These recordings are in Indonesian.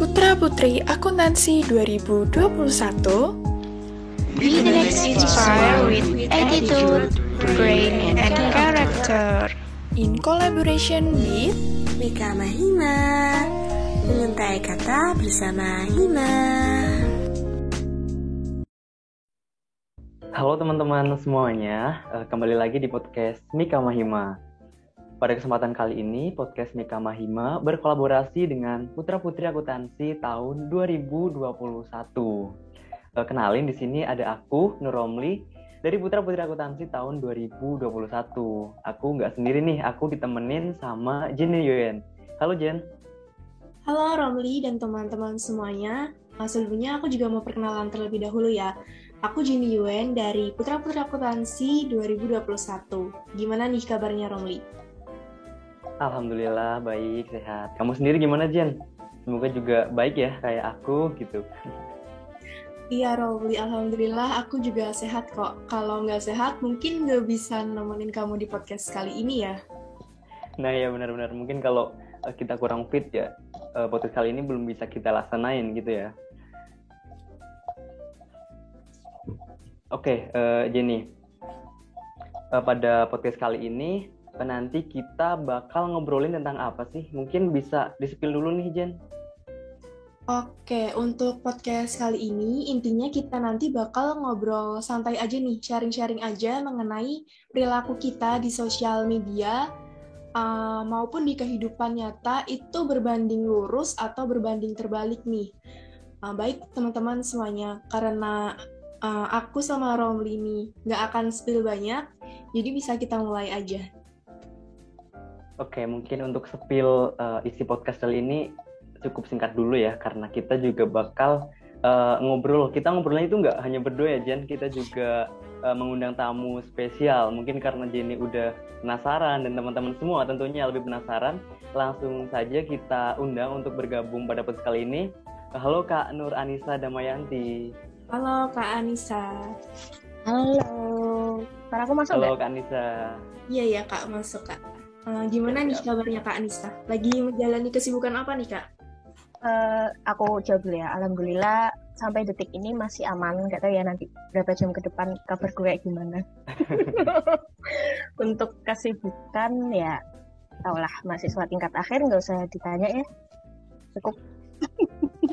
Putra Putri Akuntansi 2021 Be the next inspire with attitude, brain, and character. in collaboration with Mika Mahima Menguntai kata bersama Hima Halo teman-teman semuanya, Eh, kembali lagi di podcast Mika Mahima. Pada kesempatan kali ini, podcast Mika Mahima berkolaborasi dengan Putra Putri Akuntansi tahun 2021. Eh, Kenalin di sini ada aku, Nur Romli, dari Putra Putri Akuntansi tahun 2021. Aku nggak sendiri nih, aku ditemenin sama Jenny Yuen. Halo Jen. Halo Romli dan teman-teman semuanya. Nah, sebelumnya aku juga mau perkenalan terlebih dahulu ya. Aku Jenny Yuen dari Putra Putri Akuntansi 2021. Gimana nih kabarnya Romli? Alhamdulillah baik, sehat. Kamu sendiri gimana Jen? Semoga juga baik ya kayak aku gitu. Iya Romli, Alhamdulillah aku juga sehat kok. Kalau nggak sehat mungkin nggak bisa nemenin kamu di podcast kali ini ya. Nah ya benar-benar mungkin kalau eh, kita kurang fit ya eh, podcast kali ini belum bisa kita laksanain gitu ya. Oke eh, Jenny, Eh, pada podcast kali ini nanti kita bakal ngobrolin tentang apa sih? Mungkin bisa di-spill dulu nih Jen. Oke, untuk podcast kali ini intinya kita nanti bakal ngobrol santai aja nih, sharing-sharing aja mengenai perilaku kita di sosial media uh, maupun di kehidupan nyata itu berbanding lurus atau berbanding terbalik nih. Uh, baik teman-teman semuanya, karena uh, aku sama Romli ini nggak akan spill banyak, jadi bisa kita mulai aja. Oke mungkin untuk spill eh, isi podcast kali ini cukup singkat dulu ya karena kita juga bakal eh, ngobrol. Kita ngobrolnya itu nggak hanya berdua ya Jen, kita juga eh, mengundang tamu spesial. Mungkin karena Jenny udah penasaran dan teman-teman semua tentunya lebih penasaran, langsung saja kita undang untuk bergabung pada podcast kali ini. Halo Kak Nur Anissa Damayanti. Halo Kak Anissa. Halo. Suara aku masuk Halo nggak? Kak Anissa. Iya ya Kak, masuk Kak. Uh, gimana nih kabarnya Kak Anissa? Lagi menjalani kesibukan apa nih Kak? Eh, aku jawab dulu ya. Alhamdulillah sampai detik ini masih aman. Nggak tahu ya nanti berapa jam ke depan kabar gue kayak gimana. Untuk kesibukan ya, tau lah mahasiswa tingkat akhir nggak usah ditanya ya. Cukup.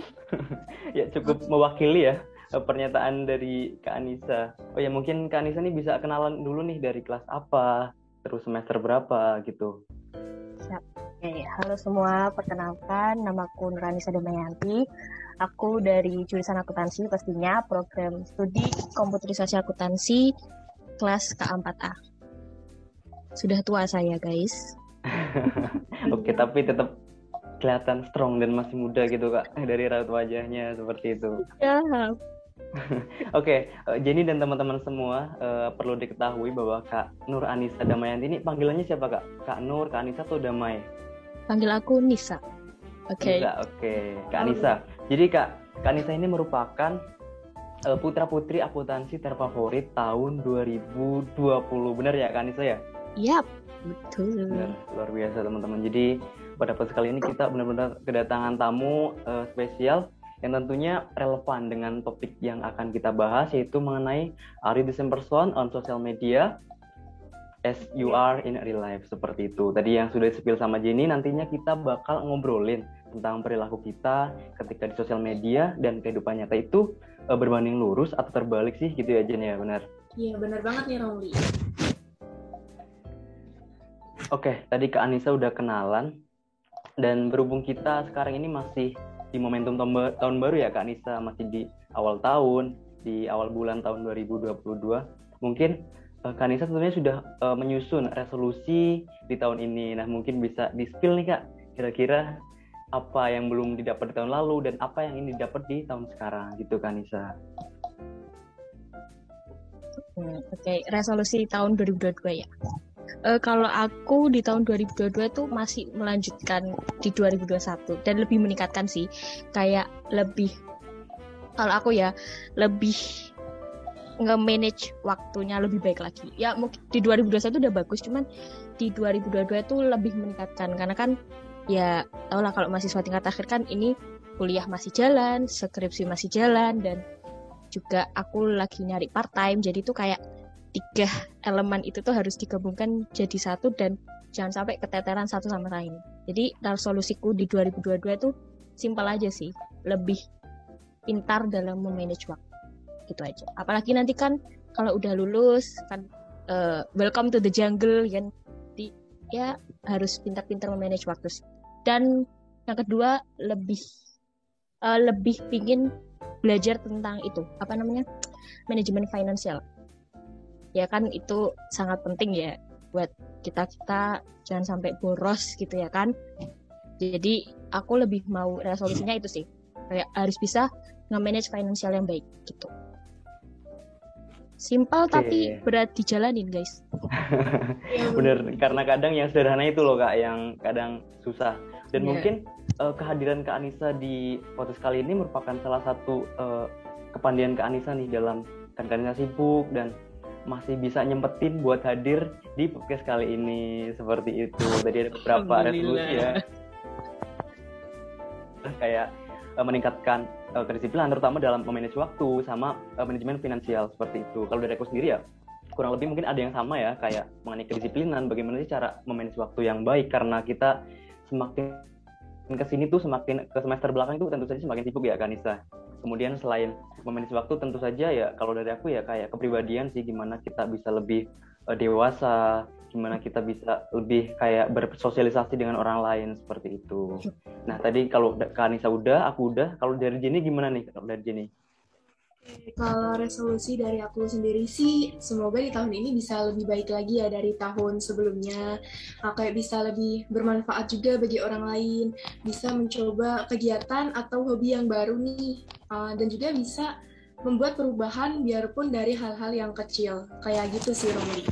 ya cukup mewakili ya eh, pernyataan dari Kak Anissa. Oh ya mungkin Kak Anissa nih bisa kenalan dulu nih dari kelas apa, terus semester berapa gitu. Oke, halo semua. Perkenalkan, namaku Nuranisa Damayanti. Aku dari jurusan akuntansi pastinya, program studi komputerisasi akuntansi kelas K4A. Sudah tua saya, guys. Oke tapi tetap kelihatan strong dan masih muda gitu Kak dari raut wajahnya seperti itu. Ya, Oke, eh, Jenny dan teman-teman semua eh, perlu diketahui bahwa Kak Nur Anissa Damayanti ini panggilannya siapa Kak? Kak Nur, Kak Anissa atau Damai? panggil aku Nisa. Oke. Nisa, oke. Kak Anissa. Jadi Kak, Kak Anissa ini merupakan eh, putra-putri akuntansi terfavorit tahun 2020. Benar ya Kak Anissa ya? Yap, betul. Benar, luar biasa teman-teman. Jadi pada podcast kali ini kita benar-benar kedatangan tamu eh, spesial yang tentunya relevan dengan topik yang akan kita bahas yaitu mengenai are you the same person on social media as you are in real life seperti itu. Tadi yang sudah spill sama Jenny nantinya kita bakal ngobrolin tentang perilaku kita ketika di sosial media dan kehidupan nyata itu eh, berbanding lurus atau terbalik sih gitu ya Jen ya benar. Iya benar banget nih Romli. Oke, tadi Kak Anissa udah kenalan dan berhubung kita sekarang ini masih di momentum tahun, ba- tahun baru ya Kak Anissa, masih di awal tahun, di awal bulan tahun 2022. Mungkin eh, Kak Anissa tentunya sudah eh, menyusun resolusi di tahun ini. Nah, mungkin bisa di-spill nih Kak, kira-kira apa yang belum didapat di tahun lalu dan apa yang ini didapat di tahun sekarang gitu Kak Anissa. Hmm, Oke, resolusi tahun 2022 ya. Eh, kalau aku di tahun 2022 tuh masih melanjutkan di 2021 dan lebih meningkatkan sih. Kayak lebih kalau aku ya lebih nge-manage waktunya lebih baik lagi. Ya mungkin di 2021 udah bagus, cuman di 2022 itu lebih meningkatkan karena kan ya tau lah kalau mahasiswa tingkat akhir kan ini kuliah masih jalan, skripsi masih jalan dan juga aku lagi nyari part time jadi tuh kayak tiga elemen itu tuh harus digabungkan jadi satu dan jangan sampai keteteran satu sama lain. Jadi solusiku di 2022 itu simpel aja sih, lebih pintar dalam memanage waktu. Itu aja. Apalagi nanti kan kalau udah lulus kan uh, welcome to the jungle kan di ya harus pintar-pintar memanage waktu. Dan yang kedua lebih uh, lebih pingin belajar tentang itu apa namanya manajemen finansial ya kan itu sangat penting ya buat kita kita jangan sampai boros gitu ya kan. Jadi aku lebih mau resolusinya itu sih. Kayak harus bisa nge-manage finansial yang baik gitu. Simpel okay. tapi berat dijalanin guys. Bener karena kadang yang sederhana itu loh kak yang kadang susah. Dan yeah. mungkin uh, kehadiran Kak Anissa di podcast kali ini merupakan salah satu uh, kepandian Kak Anissa nih dalam kan Kak Anissa sibuk dan masih bisa nyempetin buat hadir di podcast kali ini seperti itu. Tadi ada beberapa resolusi ya. Kayak uh, meningkatkan uh, kedisiplinan terutama dalam memanage waktu sama uh, manajemen finansial seperti itu. Kalau dari aku sendiri ya kurang lebih mungkin ada yang sama ya kayak mengenai kedisiplinan bagaimana sih cara memanage waktu yang baik karena kita semakin ke sini tuh semakin ke semester belakang itu tentu saja semakin sibuk ya Kanisa. Kemudian selain memanage waktu tentu saja ya kalau dari aku ya kayak kepribadian sih gimana kita bisa lebih uh, dewasa, gimana kita bisa lebih kayak bersosialisasi dengan orang lain seperti itu. Nah tadi kalau Kanisa udah, aku udah. Kalau dari Jenny gimana nih kalau dari Jenny? Kalau resolusi dari aku sendiri sih, semoga di tahun ini bisa lebih baik lagi ya dari tahun sebelumnya. Nah, kayak bisa lebih bermanfaat juga bagi orang lain, bisa mencoba kegiatan atau hobi yang baru nih, uh, dan juga bisa membuat perubahan biarpun dari hal-hal yang kecil. Kayak gitu sih, Romli.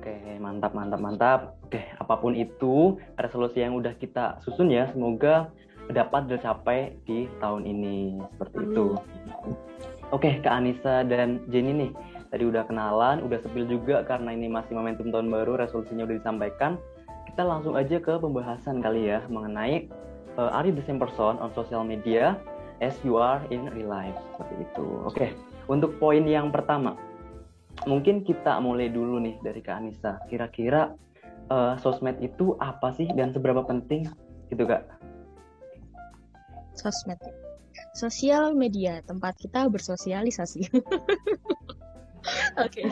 Oke, mantap, mantap, mantap. Oke, apa pun itu, resolusi yang udah kita susun ya, semoga dapat tercapai di tahun ini seperti Amin. itu. Oke, Kak Anissa dan Jenny nih, tadi udah kenalan, udah sepil juga karena ini masih momentum tahun baru, resolusinya udah disampaikan. Kita langsung aja ke pembahasan kali ya mengenai uh, are you the same person on social media as you are in real life seperti itu. Oke, untuk poin yang pertama, mungkin kita mulai dulu nih dari Kak Anissa. Kira-kira uh, sosmed itu apa sih dan seberapa penting gitu Kak? Sosmed. Sosial media tempat kita bersosialisasi. Oke. Okay.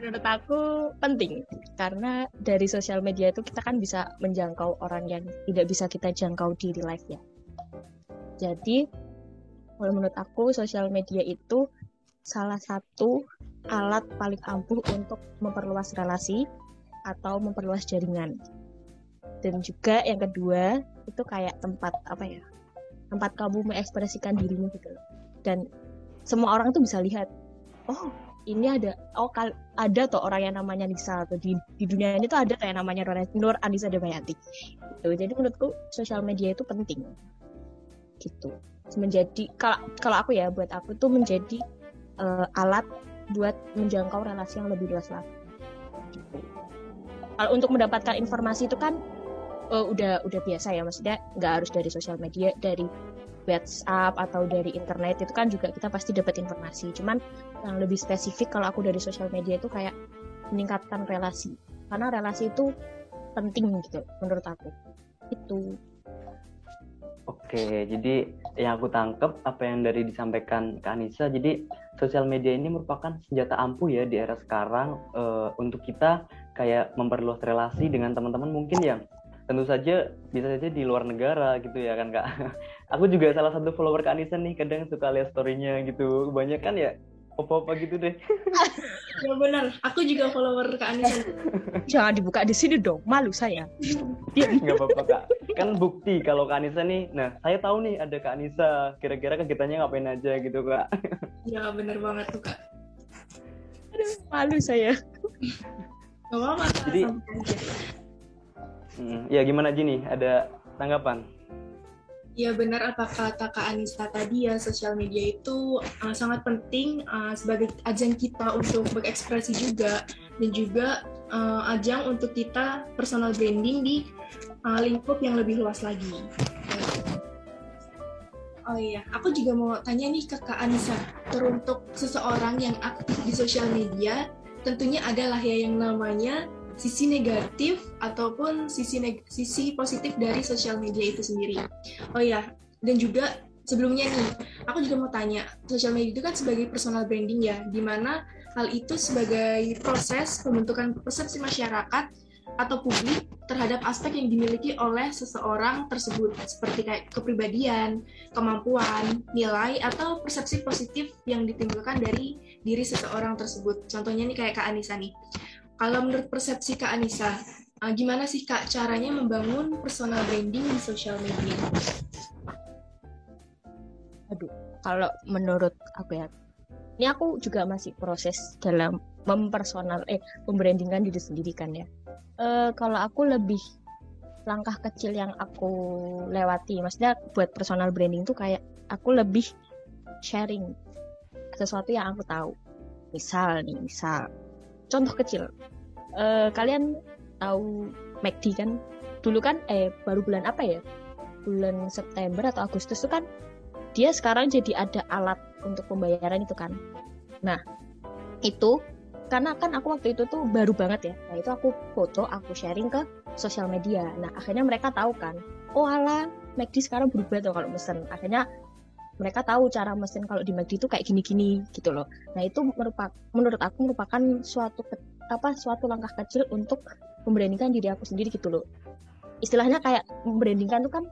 menurut aku penting karena dari sosial media itu kita kan bisa menjangkau orang yang tidak bisa kita jangkau di real life ya. Jadi menurut aku sosial media itu salah satu alat paling ampuh untuk memperluas relasi atau memperluas jaringan. Dan juga yang kedua itu kayak tempat apa ya tempat kamu mengekspresikan dirimu gitu dan semua orang tuh bisa lihat oh ini ada oh ada tuh orang yang namanya Nisa atau di, di dunia ini tuh ada tuh yang namanya Nur Anissa Debayati gitu. Jadi menurutku sosial media itu penting gitu. Menjadi kalau kalau aku ya buat aku tuh menjadi uh, alat buat menjangkau relasi yang lebih luas lagi gitu. kalau untuk mendapatkan informasi itu kan uh, udah udah biasa ya maksudnya nggak harus dari sosial media dari WhatsApp atau dari internet itu kan juga kita pasti dapat informasi. Cuman yang lebih spesifik kalau aku dari sosial media itu kayak meningkatkan relasi. Karena relasi itu penting gitu menurut aku. Itu. Oke, jadi yang aku tangkep apa yang dari disampaikan Kak Anissa, jadi sosial media ini merupakan senjata ampuh ya di era sekarang uh, untuk kita kayak memperluas relasi dengan teman-teman mungkin yang tentu saja bisa saja di luar negara gitu ya kan kak. Aku juga salah satu follower kak Anissa nih kadang suka lihat storynya gitu. Kebanyakan ya apa-apa gitu deh. Ya benar aku juga follower kak Anissa. Jangan dibuka di sini dong malu saya. Nggak apa-apa kak. Kan bukti kalau kak Anissa nih nah saya tahu nih ada kak Anissa. Kira-kira kegiatannya ngapain aja gitu kak. Ya benar banget tuh kak. Aduh malu saya. Gak apa-apa, jadi Hmm, ya gimana Jini? Ada tanggapan? Ya benar apa kata Kak Anissa tadi ya sosial media itu uh, sangat penting uh, sebagai ajang kita untuk berekspresi juga dan juga uh, ajang untuk kita personal branding di uh, lingkup yang lebih luas lagi. Oh iya, aku juga mau tanya nih ke Kak Anissa. Teruntuk seseorang yang aktif di sosial media, tentunya adalah ya yang namanya sisi negatif ataupun sisi neg sisi positif dari sosial media itu sendiri. Oh iya, dan juga sebelumnya nih, aku juga mau tanya, sosial media itu kan sebagai personal branding ya, di mana hal itu sebagai proses pembentukan persepsi masyarakat atau publik terhadap aspek yang dimiliki oleh seseorang tersebut seperti kayak kepribadian, kemampuan, nilai atau persepsi positif yang ditimbulkan dari diri seseorang tersebut. Contohnya nih kayak Kak Anissa nih. Kalau menurut persepsi Kak Anissa, eh, gimana sih Kak caranya membangun personal branding di sosial media? Aduh, kalau menurut aku ya, ini aku juga masih proses dalam mempersonal eh membrandingkan diri sendiri kan ya uh, kalau aku lebih langkah kecil yang aku lewati maksudnya buat personal branding tuh kayak aku lebih sharing sesuatu yang aku tahu misal nih misal contoh kecil. Uh, kalian tahu McD kan? Dulu kan eh baru bulan apa ya? Bulan September atau Agustus tuh kan dia sekarang jadi ada alat untuk pembayaran itu kan. Nah itu karena kan aku waktu itu tuh baru banget ya. Nah itu aku foto aku sharing ke sosial media. Nah akhirnya mereka tahu kan oh ala McD sekarang berubah tuh kalau mesen akhirnya mereka tahu cara mesin kalau di McD itu kayak gini-gini gitu loh. Nah itu merupakan menurut aku merupakan suatu apa suatu langkah kecil untuk memberanikan diri aku sendiri gitu loh. Istilahnya kayak memberanikan tuh kan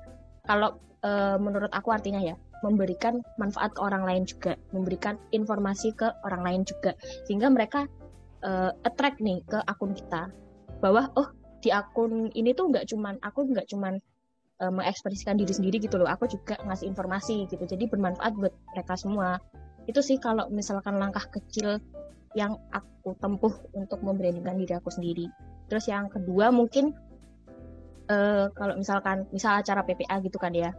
kalau e, menurut aku artinya ya memberikan manfaat ke orang lain juga, memberikan informasi ke orang lain juga, sehingga mereka uh, attract nih ke akun kita. Bahwa oh di akun ini tuh nggak cuman aku nggak cuman uh, mengekspresikan diri sendiri gitu loh. Aku juga ngasih informasi gitu. Jadi bermanfaat buat mereka semua. Itu sih kalau misalkan langkah kecil yang aku tempuh untuk memberanikan diri aku sendiri. Terus yang kedua mungkin uh, kalau misalkan misal acara PPA gitu kan ya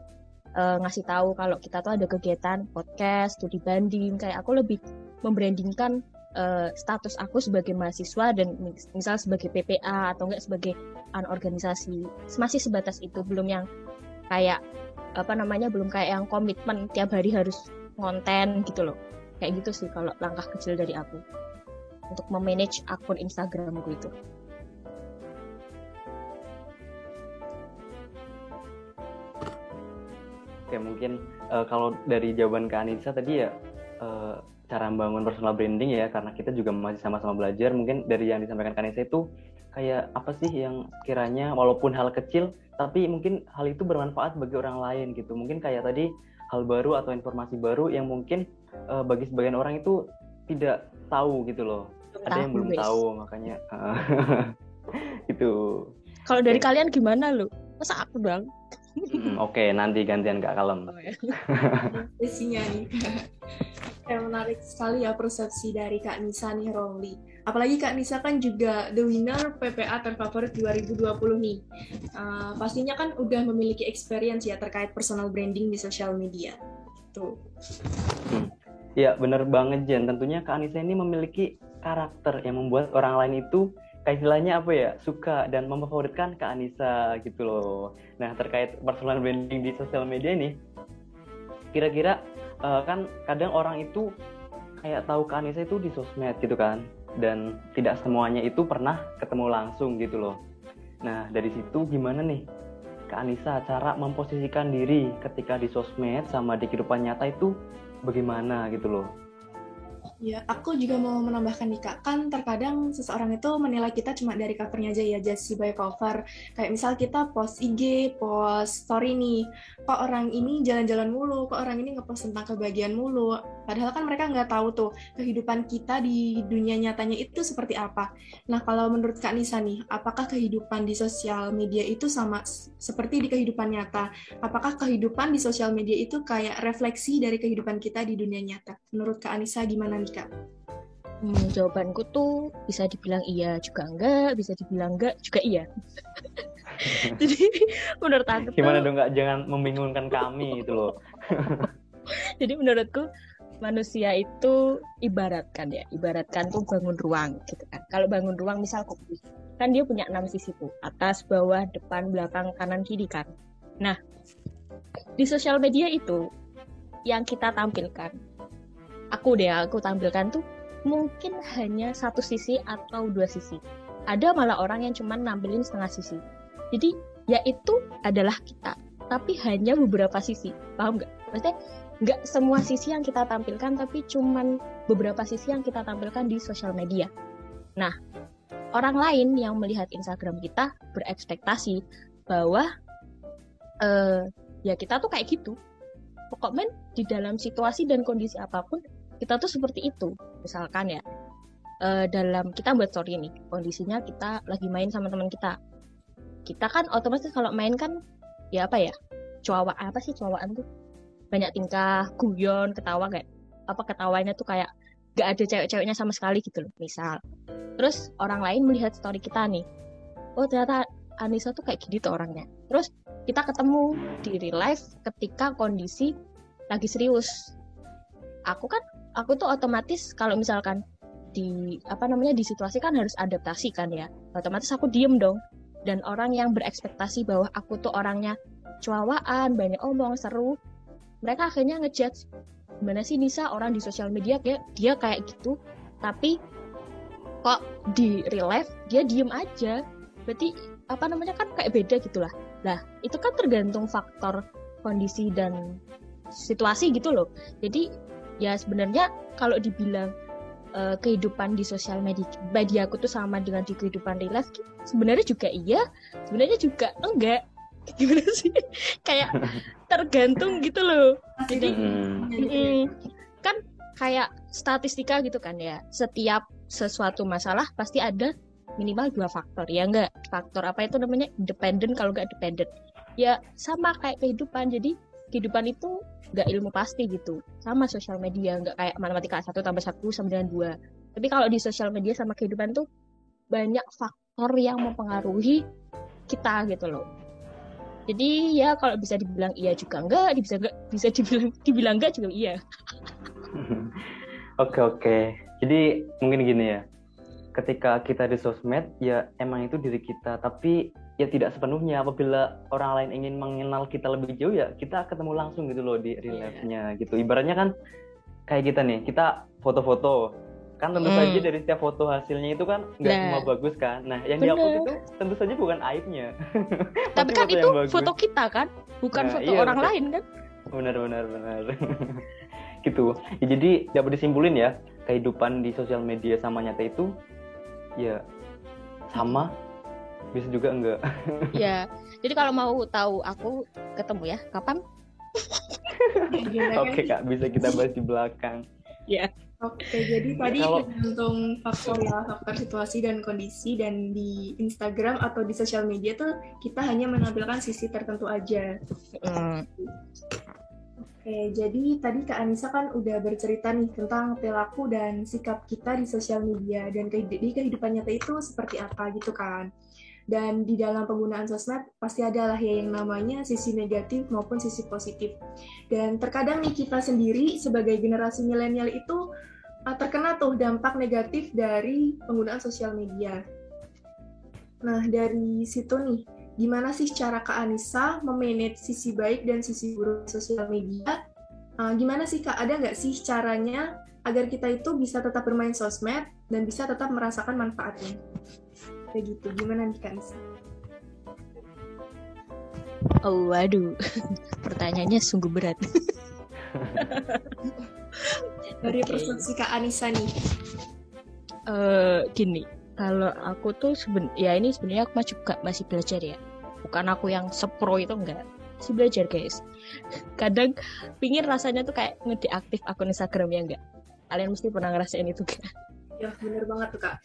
uh, ngasih tahu kalau kita tuh ada kegiatan podcast studi banding kayak aku lebih membrandingkan uh, status aku sebagai mahasiswa dan misal sebagai PPA atau enggak sebagai an organisasi masih sebatas itu belum yang kayak apa namanya belum kayak yang komitmen tiap hari harus konten gitu loh kayak gitu sih kalau langkah kecil dari aku untuk memanage akun Instagramku itu. Oke mungkin uh, kalau dari jawaban Kak Anissa tadi ya uh, cara membangun personal branding ya karena kita juga masih sama-sama belajar. Mungkin dari yang disampaikan Kanesa itu kayak apa sih yang kiranya walaupun hal kecil tapi mungkin hal itu bermanfaat bagi orang lain gitu. Mungkin kayak tadi hal baru atau informasi baru yang mungkin uh, bagi sebagian orang itu tidak tahu gitu loh. Belum ada yang belum tahu makanya uh, itu kalau dari kalian gimana lu? Masa aku dong hmm, oke okay, nanti gantian kak kalem. Oh, ya. nih Yang menarik sekali ya persepsi dari Kak Nisa nih Rolly. Apalagi Kak Nisa kan juga the winner PPA terfavorit 2020 nih. Uh, pastinya kan udah memiliki experience ya terkait personal branding di sosial media. Tuh. Hmm. Ya bener banget Jen. Tentunya Kak Nisa ini memiliki karakter yang membuat orang lain itu kayak istilahnya apa ya suka dan memfavoritkan Kak Anissa gitu loh. Nah terkait personal branding di sosial media ini, kira-kira uh, kan kadang orang itu kayak tahu ke Anissa itu di sosmed gitu kan. Dan tidak semuanya itu pernah ketemu langsung gitu loh. Nah dari situ gimana nih ke Anissa cara memposisikan diri ketika di sosmed sama di kehidupan nyata itu bagaimana gitu loh Ya, aku juga mau menambahkan nih kak, kan terkadang seseorang itu menilai kita cuma dari covernya aja ya, just by cover. Kayak misal kita post IG, post story nih, kok orang ini jalan-jalan mulu, kok orang ini ngepost tentang kebahagiaan mulu. Padahal kan mereka nggak tahu tuh kehidupan kita di dunia nyatanya itu seperti apa. Nah kalau menurut kak Nisa nih, apakah kehidupan di sosial media itu sama seperti di kehidupan nyata? Apakah kehidupan di sosial media itu kayak refleksi dari kehidupan kita di dunia nyata? Menurut kak Anissa gimana nih? Kak? Hmm, jawabanku tuh bisa dibilang iya juga enggak, bisa dibilang enggak juga iya. Jadi menurut aku gimana tuh, dong nggak jangan membingungkan kami itu loh. Jadi menurutku manusia itu ibaratkan ya, ibaratkan tuh bangun ruang gitu kan. Kalau bangun ruang misal kopi, kan dia punya enam sisi tuh, atas, bawah, depan, belakang, kanan, kiri kan. Nah, di sosial media itu yang kita tampilkan, aku deh, aku tampilkan tuh mungkin hanya satu sisi atau dua sisi. Ada malah orang yang cuma nampilin setengah sisi. Jadi ya itu adalah kita, tapi hanya beberapa sisi. Paham nggak? Maksudnya nggak semua sisi yang kita tampilkan, tapi cuman beberapa sisi yang kita tampilkan di sosial media. Nah, orang lain yang melihat Instagram kita berekspektasi bahwa uh, ya kita tuh kayak gitu. Pokoknya di dalam situasi dan kondisi apa pun kita tuh seperti itu. Misalkan ya uh, dalam kita buat story ini kondisinya kita lagi main sama teman kita. Kita kan otomatis kalau main kan ya apa ya cowok apa sih cowokan tuh? Banyak tingkah guyon ketawa kayak apa ketawanya tuh kayak gak ada cewek-ceweknya sama sekali gitu loh misal. Terus orang lain melihat story kita nih oh ternyata Anissa tuh kayak gini tuh orangnya. Terus kita ketemu di real life ketika kondisi lagi serius. Aku kan aku tuh otomatis kalau misalkan di apa namanya di situasi kan harus adaptasi kan ya. Otomatis aku diem dong. Dan orang yang berekspektasi bahwa aku tuh orangnya cuawaan banyak omong seru mereka akhirnya ngejudge gimana sih Nisa orang di sosial media kayak dia kayak gitu? Tapi kok di real life dia diem aja. Berarti apa namanya kan kayak beda gitulah. Lah itu kan tergantung faktor kondisi dan situasi gitu loh. Jadi ya sebenarnya kalau dibilang uh, kehidupan di sosial media bagi aku tuh sama dengan di kehidupan real life sebenarnya juga iya sebenarnya juga enggak. Gimana sih? Kayak tergantung gitu loh. Jadi mm, kan kayak statistika gitu kan ya setiap sesuatu masalah pasti ada minimal dua faktor ya enggak? Faktor apa itu namanya? Independen kalau enggak dependent. Ya sama kayak kehidupan. Jadi kehidupan itu nggak ilmu pasti gitu. Sama sosial media nggak kayak matematika satu tambah satu sama dengan dua. Tapi kalau di sosial media sama kehidupan tuh banyak faktor yang mempengaruhi kita gitu loh. Jadi ya kalau bisa dibilang iya juga enggak bisa enggak bisa dibilang dibilang enggak juga iya. Oke oke. Jadi mungkin gini ya. Ketika kita di sosmed ya emang itu diri kita. Tapi ya tidak sepenuhnya. Apabila orang lain ingin mengenal kita lebih jauh ya kita ketemu langsung gitu loh di real iya. life-nya gitu. Ibaratnya kan kayak kita nih kita foto-foto. Kan tentu hmm. saja dari setiap foto hasilnya itu kan nggak nah. semua bagus kan. Nah yang dihapus itu tentu saja bukan aibnya. Tapi kan foto itu foto kita kan bukan nah, foto iya, orang betul. lain kan? Benar benar benar. Gitu. Ya, jadi dapat disimpulin ya kehidupan di sosial media sama nyata itu ya sama bisa juga enggak ya jadi kalau mau tahu aku ketemu ya kapan oke kak bisa kita bahas di belakang ya Oke, jadi tadi kalau... tergantung faktor ya, faktor situasi dan kondisi dan di Instagram atau di sosial media tuh kita hanya menampilkan sisi tertentu aja. Mm. Oke, jadi tadi Kak Anissa kan udah bercerita nih tentang perilaku dan sikap kita di sosial media dan di kehidupan nyata itu seperti apa gitu kan. Dan di dalam penggunaan sosmed pasti adalah ya yang namanya sisi negatif maupun sisi positif. Dan terkadang nih kita sendiri sebagai generasi milenial itu uh, terkena tuh dampak negatif dari penggunaan sosial media. Nah, dari situ nih, gimana sih cara Kak Anissa memanage sisi baik dan sisi buruk sosial media? Uh, gimana sih Kak, ada nggak sih caranya agar kita itu bisa tetap bermain sosmed dan bisa tetap merasakan manfaatnya? Kayak gitu gimana nih Kanisa? Oh waduh, pertanyaannya sungguh berat. Dari persepsi Kak Anissa nih. Uh, gini, kalau aku tuh seben ya ini sebenarnya aku juga masih belajar ya. Bukan aku yang sepro itu enggak. Masih belajar guys. Kadang pingin rasanya tuh kayak ngedeaktif akun Instagram ya enggak. Kalian mesti pernah ngerasain itu kan? Ya bener banget tuh kak.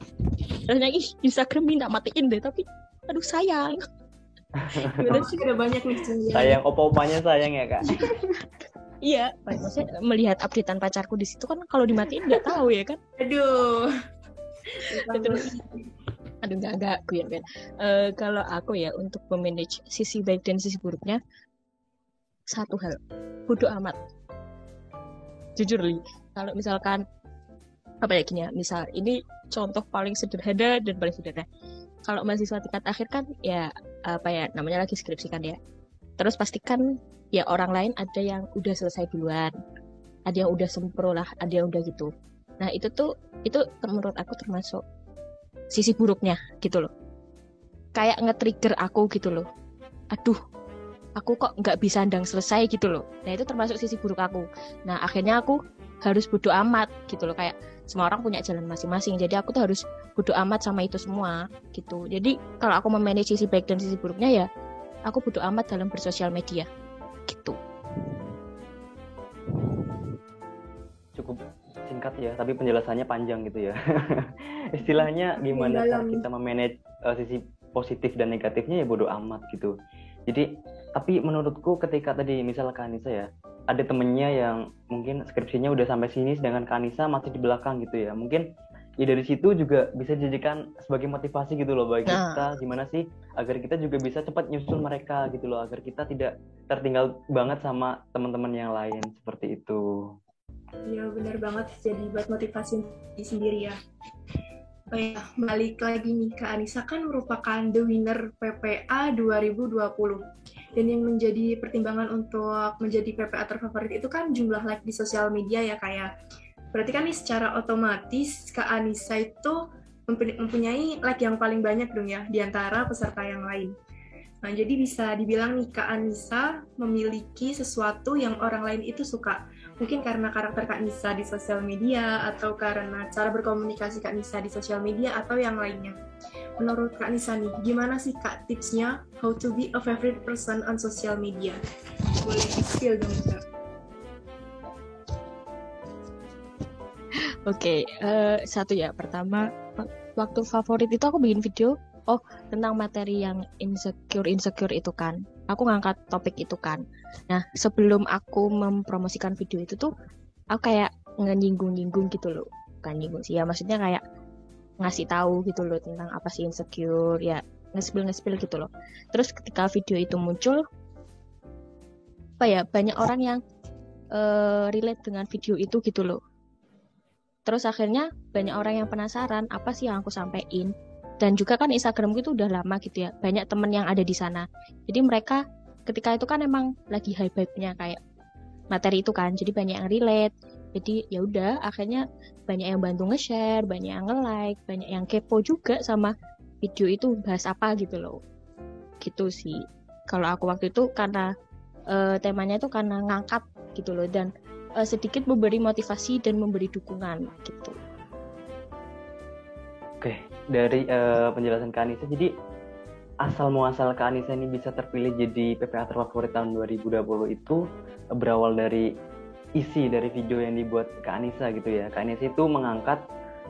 Rasanya ih Instagram minta matiin deh tapi aduh sayang. Gimana sih ada banyak nih sayang. opa-opanya sayang ya kak. iya, maksudnya melihat updatean pacarku di situ kan kalau dimatiin nggak tahu ya kan. Aduh. Terus, aduh nggak nggak gue ya uh, kalau aku ya untuk memanage sisi baik dan sisi buruknya satu hal bodoh amat jujur li kalau misalkan apa ya gini ya misal ini contoh paling sederhana dan paling sederhana. Kalau mahasiswa tingkat akhir kan ya apa ya namanya lagi skripsi kan ya. Terus pastikan ya orang lain ada yang udah selesai duluan ada yang udah sempro lah ada yang udah gitu. Nah itu tuh itu menurut aku termasuk sisi buruknya gitu loh. Kayak nge-trigger aku gitu loh. Aduh aku kok nggak bisa ndang selesai gitu loh. Nah itu termasuk sisi buruk aku. Nah akhirnya aku harus bodo amat gitu loh. Kayak semua orang punya jalan masing-masing. Jadi aku tuh harus bodo amat sama itu semua gitu. Jadi kalau aku memanage sisi baik dan sisi buruknya ya aku bodo amat dalam bersosial media gitu. Cukup singkat ya tapi penjelasannya panjang gitu ya. Istilahnya gimana cara kita memanage uh, sisi positif dan negatifnya ya bodo amat gitu. Jadi tapi menurutku ketika tadi misalnya Kanisa ya ada temennya yang mungkin skripsinya udah sampai sini sedangkan Kanisa masih di belakang gitu ya mungkin ya dari situ juga bisa dijadikan sebagai motivasi gitu loh bagi nah. kita gimana sih agar kita juga bisa cepat nyusul mereka gitu loh agar kita tidak tertinggal banget sama teman-teman yang lain seperti itu. Iya benar banget jadi buat motivasi sendiri ya. Oh ya, balik lagi nih ke Anissa kan merupakan the winner PPA 2020 dan yang menjadi pertimbangan untuk menjadi PPA terfavorit itu kan jumlah like di sosial media ya kayak berarti kan nih secara otomatis Kak Anissa itu mempunyai like yang paling banyak dong ya di antara peserta yang lain. Nah, jadi bisa dibilang nih Kak Anissa memiliki sesuatu yang orang lain itu suka. Mungkin karena karakter Kak Nisa di sosial media, atau karena cara berkomunikasi Kak Nisa di sosial media, atau yang lainnya. Menurut Kak Nisa nih, gimana sih Kak tipsnya how to be a favorite person on social media? Boleh di-spill dong Kak. Oke, okay, uh, eh, satu ya. Pertama, waktu favorit itu aku bikin video oh tentang materi yang insecure insecure itu kan aku ngangkat topik itu kan. Nah sebelum aku mempromosikan video itu tuh aku kayak nyinggung-nyinggung gitu loh. Kan nyinggung sih ya maksudnya kayak ngasih tahu gitu loh tentang apa sih insecure ya ngespil ngespil gitu loh. Terus ketika video itu muncul apa ya banyak orang yang uh, relate dengan video itu gitu loh. Terus akhirnya banyak orang yang penasaran apa sih yang aku sampaikan dan juga kan Instagram itu udah lama gitu ya banyak temen yang ada di sana. Jadi mereka ketika itu kan emang lagi high vibe-nya kayak materi itu kan jadi banyak yang relate. Jadi ya udah akhirnya banyak yang bantu nge-share banyak yang nge-like banyak yang kepo juga sama video itu bahas apa gitu loh. Gitu sih. Kalau aku waktu itu karena uh, temanya itu karena ngangkat gitu loh dan uh, sedikit memberi motivasi dan memberi dukungan gitu Oke, dari uh, penjelasan Kak Anissa, jadi asal muasal Kak Anissa ini bisa terpilih jadi PPA terfavorit tahun 2020 itu berawal dari isi dari video yang dibuat Kak Anissa gitu ya. Kak Anissa itu mengangkat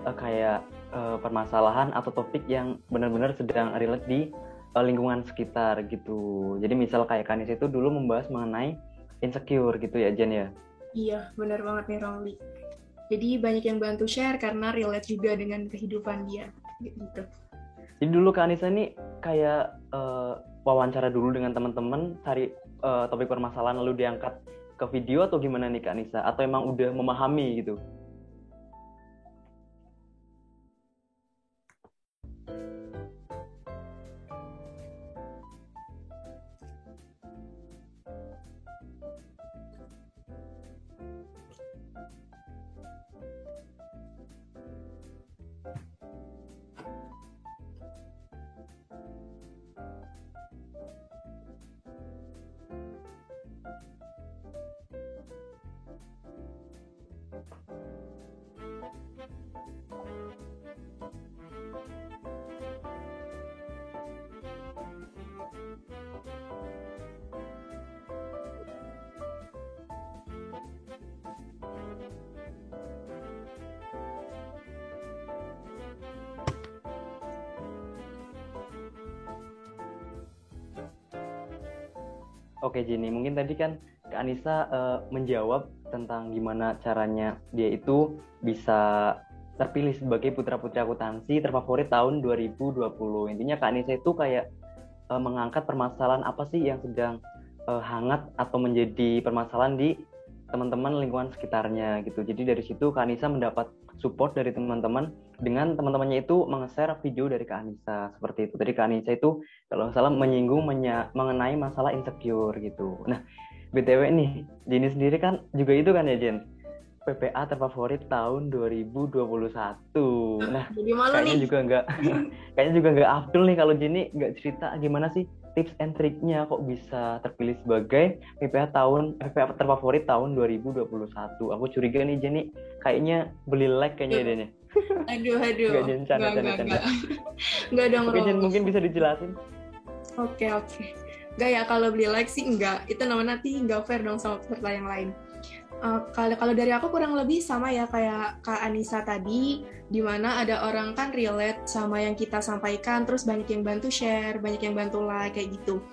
uh, kayak uh, permasalahan atau topik yang benar-benar sedang relate di uh, lingkungan sekitar gitu. Jadi misal kayak Kak Anissa itu dulu membahas mengenai insecure gitu ya Jen ya. Iya, benar banget nih Romli. Jadi banyak yang bantu share karena relate juga dengan kehidupan dia gitu. Jadi dulu Kak Anissa ini kayak uh, wawancara dulu dengan teman-teman cari uh, topik permasalahan lalu diangkat ke video atau gimana nih Kak Anissa? Atau emang udah memahami gitu? Oke Jenny, mungkin tadi kan Kak Anissa uh, menjawab tentang gimana caranya dia itu bisa terpilih sebagai putra-putri akuntansi terfavorit tahun 2020. Intinya Kak Anissa itu kayak uh, mengangkat permasalahan apa sih yang sedang uh, hangat atau menjadi permasalahan di teman-teman lingkungan sekitarnya gitu. Jadi dari situ Kak Anissa mendapat support dari teman-teman dengan teman-temannya itu meng-share video dari Kak Anissa seperti itu. Tadi Kak Anissa itu kalau salah menyinggung menya, mengenai masalah insecure gitu. Nah, BTW nih, Jenny sendiri kan juga itu kan ya Jen? PPA terfavorit tahun 2021. Nah, Jadi malu kayaknya nih. juga nggak kayaknya juga nggak Abdul nih kalau Jenny nggak cerita gimana sih tips and triknya kok bisa terpilih sebagai PPA tahun PPA terfavorit tahun 2021. Aku curiga nih Jenny kayaknya beli like kayaknya dia nih. Aduh, aduh. Nggak, Jen, canda, canda, canda. Nggak dong, Oke Jen Ros. mungkin bisa dijelasin. Oke, oke. Enggak ya, kalau beli like sih enggak. Itu namanya nanti enggak fair dong sama peserta yang lain. Eh, kalau kalau dari aku kurang lebih sama ya kayak Kak Anissa tadi, di mana ada orang kan relate sama yang kita sampaikan, terus banyak yang bantu share, banyak yang bantu like, kayak gitu.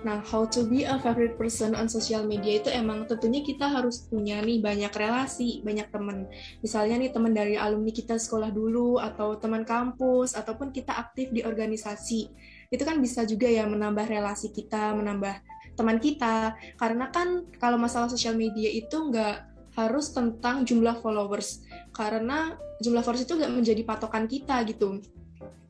Nah, how to be a favorite person on social media itu emang tentunya kita harus punya nih banyak relasi, banyak teman. Misalnya nih teman dari alumni kita sekolah dulu, atau teman kampus, ataupun kita aktif di organisasi itu kan bisa juga ya menambah relasi kita, menambah teman kita. Karena kan kalau masalah sosial media itu nggak harus tentang jumlah followers. Karena jumlah followers itu nggak menjadi patokan kita gitu.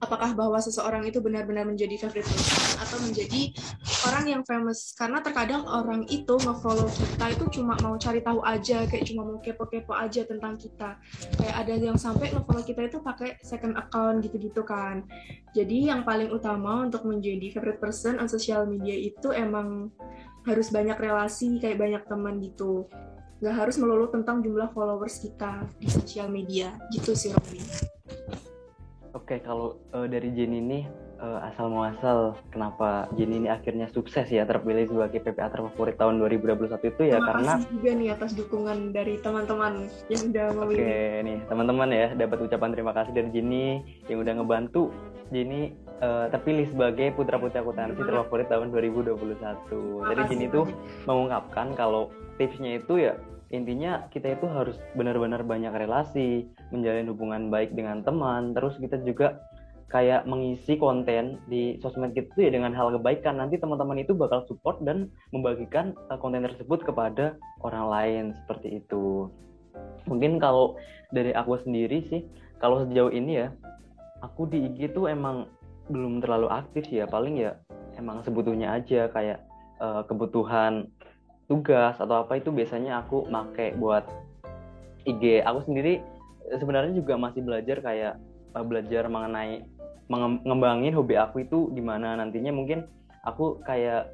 Apakah bahwa seseorang itu benar-benar menjadi favorite person atau menjadi orang yang famous? Karena terkadang orang itu nge-follow kita itu cuma mau cari tahu aja, kayak cuma mau kepo-kepo aja tentang kita. Kayak ada yang sampai nge-follow kita itu pakai second account gitu-gitu kan. Jadi yang paling utama untuk menjadi favorite person on social media itu emang harus banyak relasi, kayak banyak teman gitu. Nggak harus melulu tentang jumlah followers kita di sosial media, gitu sih Robin. Oke, kalau eh, dari Jenny ini eh, asal muasal kenapa Jenny ini akhirnya sukses ya terpilih sebagai PPA terfavorit tahun 2021 itu ya Terima karena kasih juga nih atas dukungan dari teman-teman yang udah Oke memilih. nih teman-teman ya dapat ucapan terima kasih dari Jenny yang udah ngebantu Jenny eh, terpilih sebagai putra putri akuntansi terfavorit tahun 2021. Jadi kasih Jenny tuh banyak. mengungkapkan kalau tipsnya itu ya intinya kita itu harus benar-benar banyak relasi, menjalin hubungan baik dengan teman, terus kita juga kayak mengisi konten di sosmed kita tuh ya dengan hal kebaikan. Nanti teman-teman itu bakal support dan membagikan eh, konten tersebut kepada orang lain seperti itu. Mungkin kalau dari aku sendiri sih, kalau sejauh ini ya, aku di IG tuh emang belum terlalu aktif ya, paling ya emang sebetulnya aja kayak eh, kebutuhan tugas atau apa itu biasanya aku make buat IG. Aku sendiri eh, sebenarnya juga masih belajar kayak eh, belajar mengenai menge- ngembangin hobi aku itu di mana nantinya mungkin aku kayak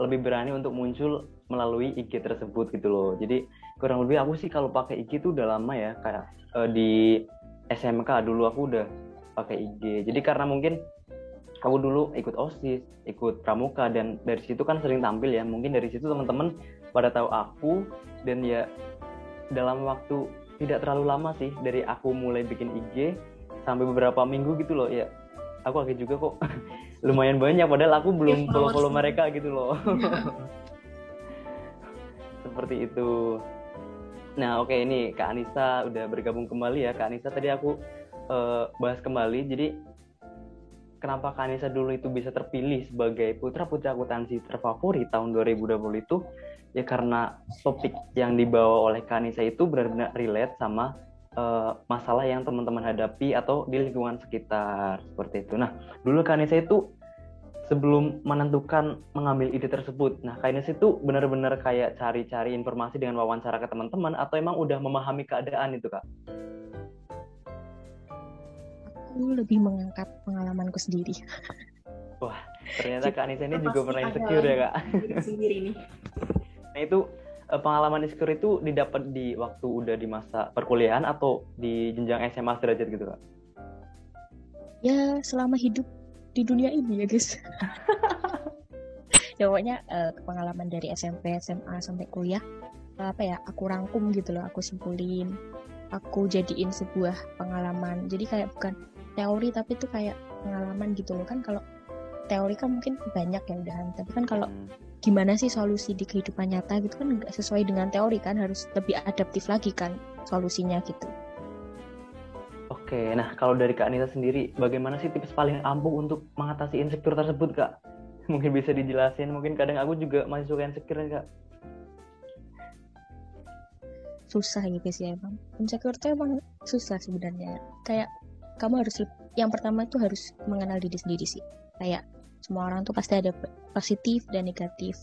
lebih berani untuk muncul melalui IG tersebut gitu loh. Jadi kurang lebih aku sih kalau pakai IG itu udah lama ya kayak eh, di SMK dulu aku udah pakai IG. Jadi karena mungkin aku dulu ikut OSIS, ikut pramuka dan dari situ kan sering tampil ya. Mungkin dari situ teman-teman pada tahu aku dan ya dalam waktu tidak terlalu lama sih dari aku mulai bikin IG sampai beberapa minggu gitu loh ya. Aku kaget juga kok lumayan banyak padahal aku belum Ya, follow-follow followers. mereka gitu loh. Seperti itu. Nah, oke ini Kak Anissa udah bergabung kembali ya. Kak Anissa tadi aku eh, bahas kembali. Jadi kenapa Kak Anissa dulu itu bisa terpilih sebagai putra putri akuntansi terfavorit tahun 2020 itu ya karena topik yang dibawa oleh Kak Anissa itu benar-benar relate sama eh, masalah yang teman-teman hadapi atau di lingkungan sekitar seperti itu. Nah, dulu Kak Anissa itu sebelum menentukan mengambil ide tersebut. Nah, Kak Anissa itu benar-benar kayak cari-cari informasi dengan wawancara ke teman-teman atau emang udah memahami keadaan itu, Kak? Aku lebih mengangkat pengalamanku sendiri. Ternyata Kak Anissa ini juga pernah insecure ya, Kak. diri sendiri nih. Nah itu eh, pengalaman insecure itu didapat di waktu udah di masa perkuliahan atau di jenjang SMA derajat gitu kak? Ya selama hidup di dunia ini ya guys. ya pokoknya eh, pengalaman dari SMP, SMA sampai kuliah apa ya aku rangkum gitu loh, aku simpulin, aku jadiin sebuah pengalaman. Jadi kayak bukan teori tapi itu kayak pengalaman gitu loh. Kan kalau teori kan mungkin banyak ya udahan tapi kan kalau gimana sih solusi di kehidupan nyata gitu kan nggak sesuai dengan teori kan. Harus lebih adaptif lagi kan solusinya gitu. Oke, nah kalau dari Kak Anita sendiri, bagaimana sih tips paling ampuh untuk mengatasi insecure tersebut kak? Mungkin bisa dijelasin, mungkin kadang aku juga masih suka insecure kak. susah gitu sih emang. Insecure tuh emang susah sebenarnya. Kayak kamu harus yang pertama tuh harus mengenal diri sendiri sih. Kayak semua orang tuh pasti ada positif dan negatif.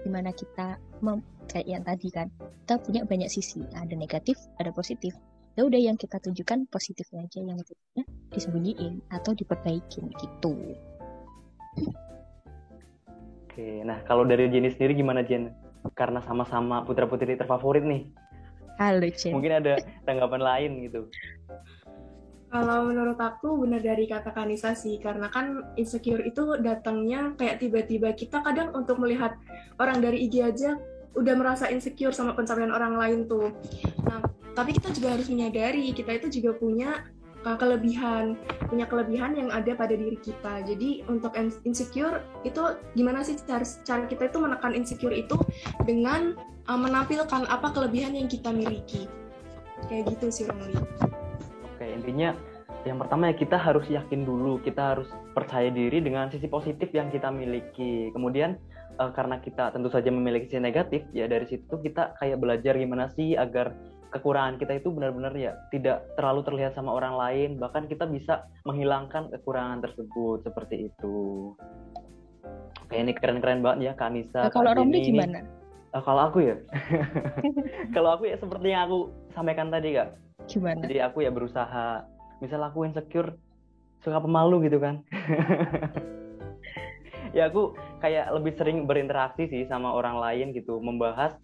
Di mana kita mem kayak yang tadi kan kita punya banyak sisi. Ada negatif ada positif. Ya udah yang kita tunjukkan positifnya aja yang negatifnya disembunyiin atau diperbaikin gitu. Oke nah kalau dari Jenny sendiri gimana Jen? Karena sama-sama putra putri terfavorit nih. Halo Jen. Mungkin ada tanggapan lain gitu kalau menurut aku benar dari kata Kanisa sih, karena kan insecure itu datangnya kayak tiba-tiba kita kadang untuk melihat orang dari IG aja udah merasa insecure sama pencapaian orang lain tuh. Nah, tapi kita juga harus menyadari kita itu juga punya uh, kelebihan, punya kelebihan yang ada pada diri kita. Jadi untuk insecure itu gimana sih cara, cara kita itu menekan insecure itu dengan uh, menampilkan apa kelebihan yang kita miliki. Kayak gitu sih Romli. Oke, intinya yang pertama ya kita harus yakin dulu, kita harus percaya diri dengan sisi positif yang kita miliki. Kemudian uh, karena kita tentu saja memiliki sisi negatif ya dari situ kita kayak belajar gimana sih agar kekurangan kita itu benar-benar ya tidak terlalu terlihat sama orang lain. Bahkan kita bisa menghilangkan kekurangan tersebut seperti itu. Kayak ini keren-keren banget ya Kak Nisa nah, kalau Romli gimana? Uh, kalau aku ya? Kalau aku ya seperti yang aku sampaikan tadi kak gimana? Jadi aku ya berusaha misal aku insecure suka pemalu gitu kan. Ya aku kayak lebih sering berinteraksi sih sama orang lain gitu membahas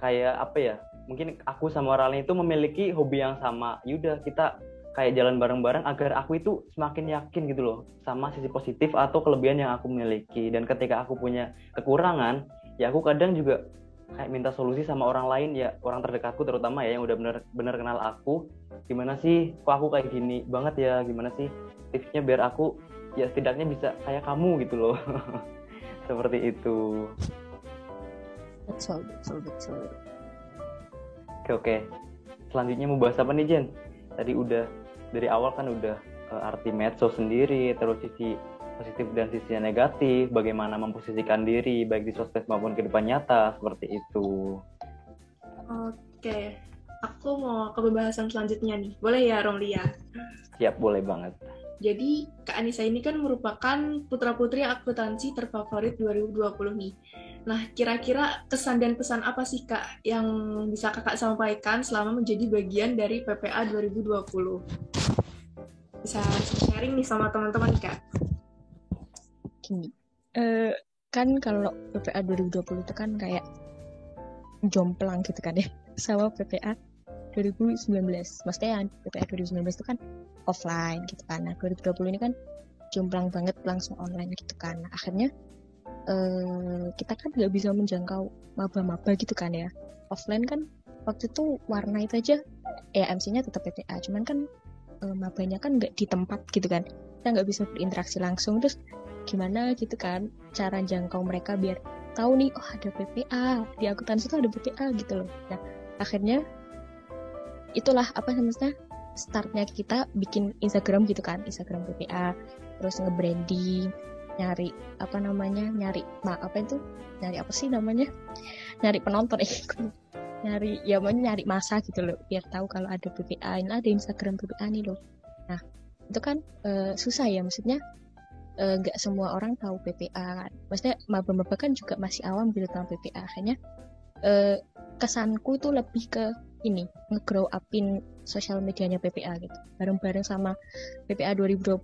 kayak apa ya mungkin aku sama orang lain itu memiliki hobi yang sama. Yaudah kita kayak jalan bareng-bareng agar aku itu semakin yakin gitu loh sama sisi positif atau kelebihan yang aku miliki. Dan ketika aku punya kekurangan ya aku kadang juga kayak minta solusi sama orang lain ya orang terdekatku terutama ya yang udah bener-bener kenal aku. Gimana sih kok aku kayak gini banget ya? Gimana sih tipsnya biar aku ya setidaknya bisa kayak kamu gitu loh. Seperti itu. Betul betul betul. Oke oke. Selanjutnya mau bahas apa nih Jen? Tadi udah dari awal kan udah uh, arti medsos sendiri terus sisi positif dan sisi negatif bagaimana memposisikan diri baik di sosmed maupun kehidupan nyata seperti itu oke aku mau ke pembahasan selanjutnya nih boleh ya Romlia siap boleh banget jadi Kak Anissa ini kan merupakan putra-putri akuntansi terfavorit 2020 nih. Nah, kira-kira kesan dan pesan apa sih Kak yang bisa Kakak sampaikan selama menjadi bagian dari PPA 2020? Bisa sharing nih sama teman-teman Kak. Gini, uh, kan kalau PPA 2020 itu kan kayak jomplang gitu kan ya sama PPA 2019. Maksudnya yang PPA 2019 itu kan offline gitu kan. Nah 2020 ini kan jomplang banget langsung online gitu kan. Nah, akhirnya uh, kita kan nggak bisa menjangkau maba-maba gitu kan ya. Offline kan waktu itu warna itu aja ya MC-nya tetap PPA, cuman kan uh, mabanya kan nggak di tempat gitu kan. Kita nggak bisa berinteraksi langsung terus gimana gitu kan cara jangkau mereka biar tahu nih oh ada PPA di akuntansi itu ada PPA gitu loh. Nah akhirnya itulah apa namanya startnya kita bikin Instagram gitu kan Instagram PPA terus nge-branding nyari apa namanya nyari ma apa itu? Nyari apa sih namanya? Nyari penonton eh nyari ya mau nyari masa gitu loh biar tahu kalau ada PPA ini ada Instagram PPA nih loh. Nah itu kan e, susah ya maksudnya nggak e, semua orang tahu PPA kan. Maksudnya maba-maba kan juga masih awam gitu tentang PPA akhirnya e, kesanku itu lebih ke ini nge-grow upin sosial medianya PPA gitu. Bareng-bareng sama PPA 2020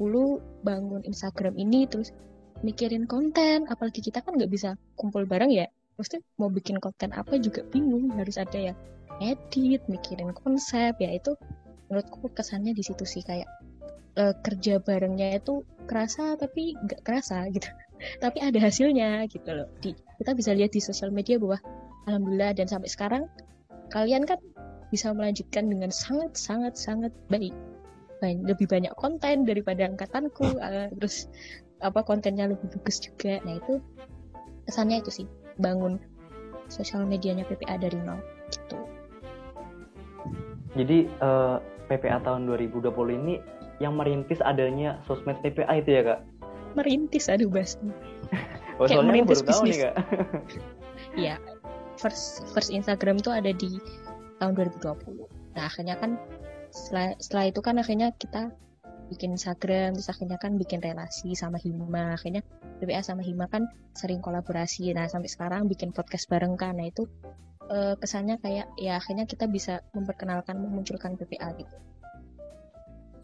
bangun Instagram ini terus mikirin konten. Apalagi kita kan nggak bisa kumpul bareng ya. Pasti mau bikin konten apa juga bingung. Harus ada ya edit mikirin konsep. Ya itu menurutku kesannya di situ sih kayak uh, kerja barengnya itu kerasa tapi nggak kerasa gitu. Tapi ada hasilnya gitu loh. Di, kita bisa lihat di sosial media bahwa alhamdulillah dan sampai sekarang kalian kan bisa melanjutkan dengan sangat sangat sangat baik. Lebih banyak konten daripada angkatanku uh, terus apa kontennya lebih bagus juga. Nah itu kesannya itu sih bangun sosial medianya PPA dari nol gitu. Jadi uh, PPA tahun 2020 ini yang merintis adanya sosmed PPA itu ya kak? Merintis aduh bahasa oh, kayak merintis bisnis. Iya, first first Instagram tuh ada di tahun 2020 nah akhirnya kan setelah, setelah itu kan akhirnya kita bikin Instagram terus akhirnya kan bikin relasi sama Hima. Akhirnya BPA sama Hima kan sering kolaborasi. Nah sampai sekarang bikin podcast bareng kan. Nah itu uh, kesannya kayak ya akhirnya kita bisa memperkenalkan memunculkan BPA gitu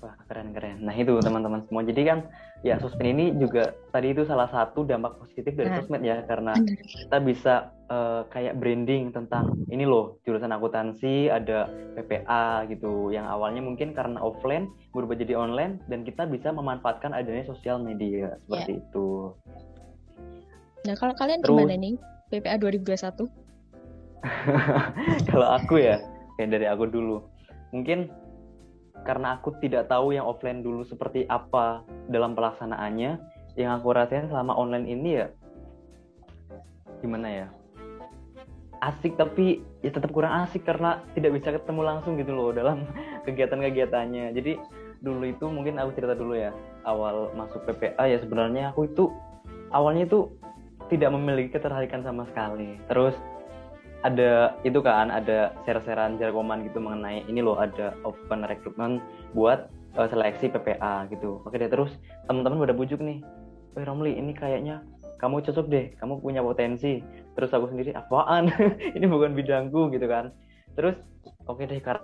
Wah, keren-keren. Nah, itu teman-teman semua. Jadi kan ya sosmed ini juga tadi itu salah satu dampak positif dari nah, sosmed ya karena kita bisa uh, kayak branding tentang ini loh, jurusan akuntansi, ada PPA gitu yang awalnya mungkin karena offline berubah jadi online dan kita bisa memanfaatkan adanya sosial media seperti yeah. itu. Nah, kalau kalian Terus, gimana nih? PPA 2021? kalau aku ya, kayak dari aku dulu. Mungkin karena aku tidak tahu yang offline dulu seperti apa dalam pelaksanaannya. Yang aku rasain selama online ini ya gimana ya? Asik tapi ya tetap kurang asik karena tidak bisa ketemu langsung gitu loh dalam kegiatan-kegiatannya. Jadi dulu itu mungkin aku cerita dulu ya awal masuk PPA ya sebenarnya aku itu awalnya itu tidak memiliki ketertarikan sama sekali. Terus ada itu kan ada share-sharean jargoman gitu mengenai ini loh ada open recruitment buat uh, seleksi PPA gitu. Oke deh terus teman-teman udah bujuk nih. Eh Romli ini kayaknya kamu cocok deh, kamu punya potensi. Terus aku sendiri apaan? ini bukan bidangku gitu kan. Terus oke deh karena